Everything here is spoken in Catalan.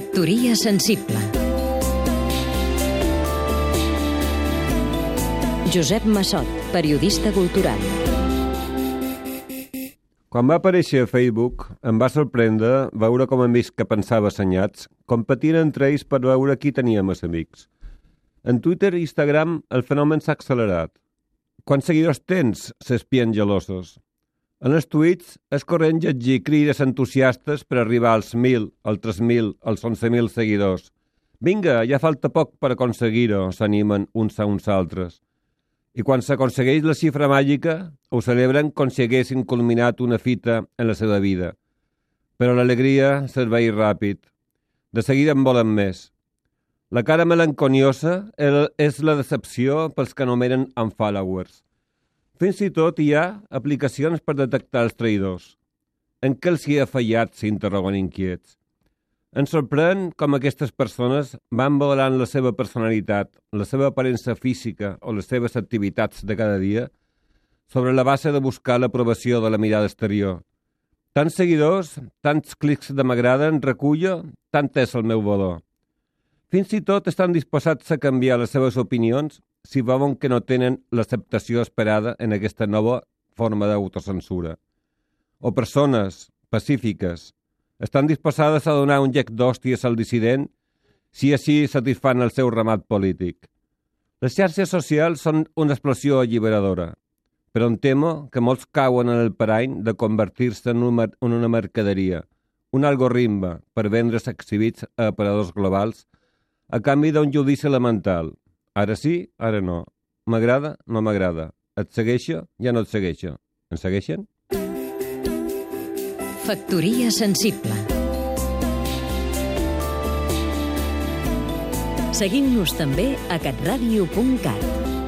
Factoria sensible Josep Massot, periodista cultural Quan va aparèixer a Facebook, em va sorprendre veure com amics que pensava assenyats competien entre ells per veure qui tenia més amics. En Twitter i Instagram el fenomen s'ha accelerat. Quants seguidors tens? s'espien gelosos. En els tuits és corrent llegir crides entusiastes per arribar als 1.000, als 3.000, als 11.000 seguidors. Vinga, ja falta poc per aconseguir-ho, s'animen uns a uns altres. I quan s'aconsegueix la xifra màgica, ho celebren com si haguessin culminat una fita en la seva vida. Però l'alegria serveix ràpid. De seguida en volen més. La cara melanconiosa és la decepció pels que anomenen unfollowers. Fins i tot hi ha aplicacions per detectar els traïdors. En què els hi ha fallat, s'interroguen inquiets. Ens sorprèn com aquestes persones van valorant la seva personalitat, la seva aparença física o les seves activitats de cada dia sobre la base de buscar l'aprovació de la mirada exterior. Tants seguidors, tants clics de m'agraden, recullo, tant és el meu valor. Fins i tot estan disposats a canviar les seves opinions si veuen que no tenen l'acceptació esperada en aquesta nova forma d'autocensura. O persones pacífiques, estan disposades a donar un gec d'hòsties al dissident si així satisfan el seu ramat polític. Les xarxes socials són una explosió alliberadora, però em temo que molts cauen en el parany de convertir-se en una mercaderia, un algoritme per vendre's exhibits a operadors globals a canvi d'un judici elemental. Ara sí, ara no. M'agrada, no m'agrada. Et segueixo, ja no et segueixo. Em segueixen? Factoria sensible Seguim-nos també a catradio.cat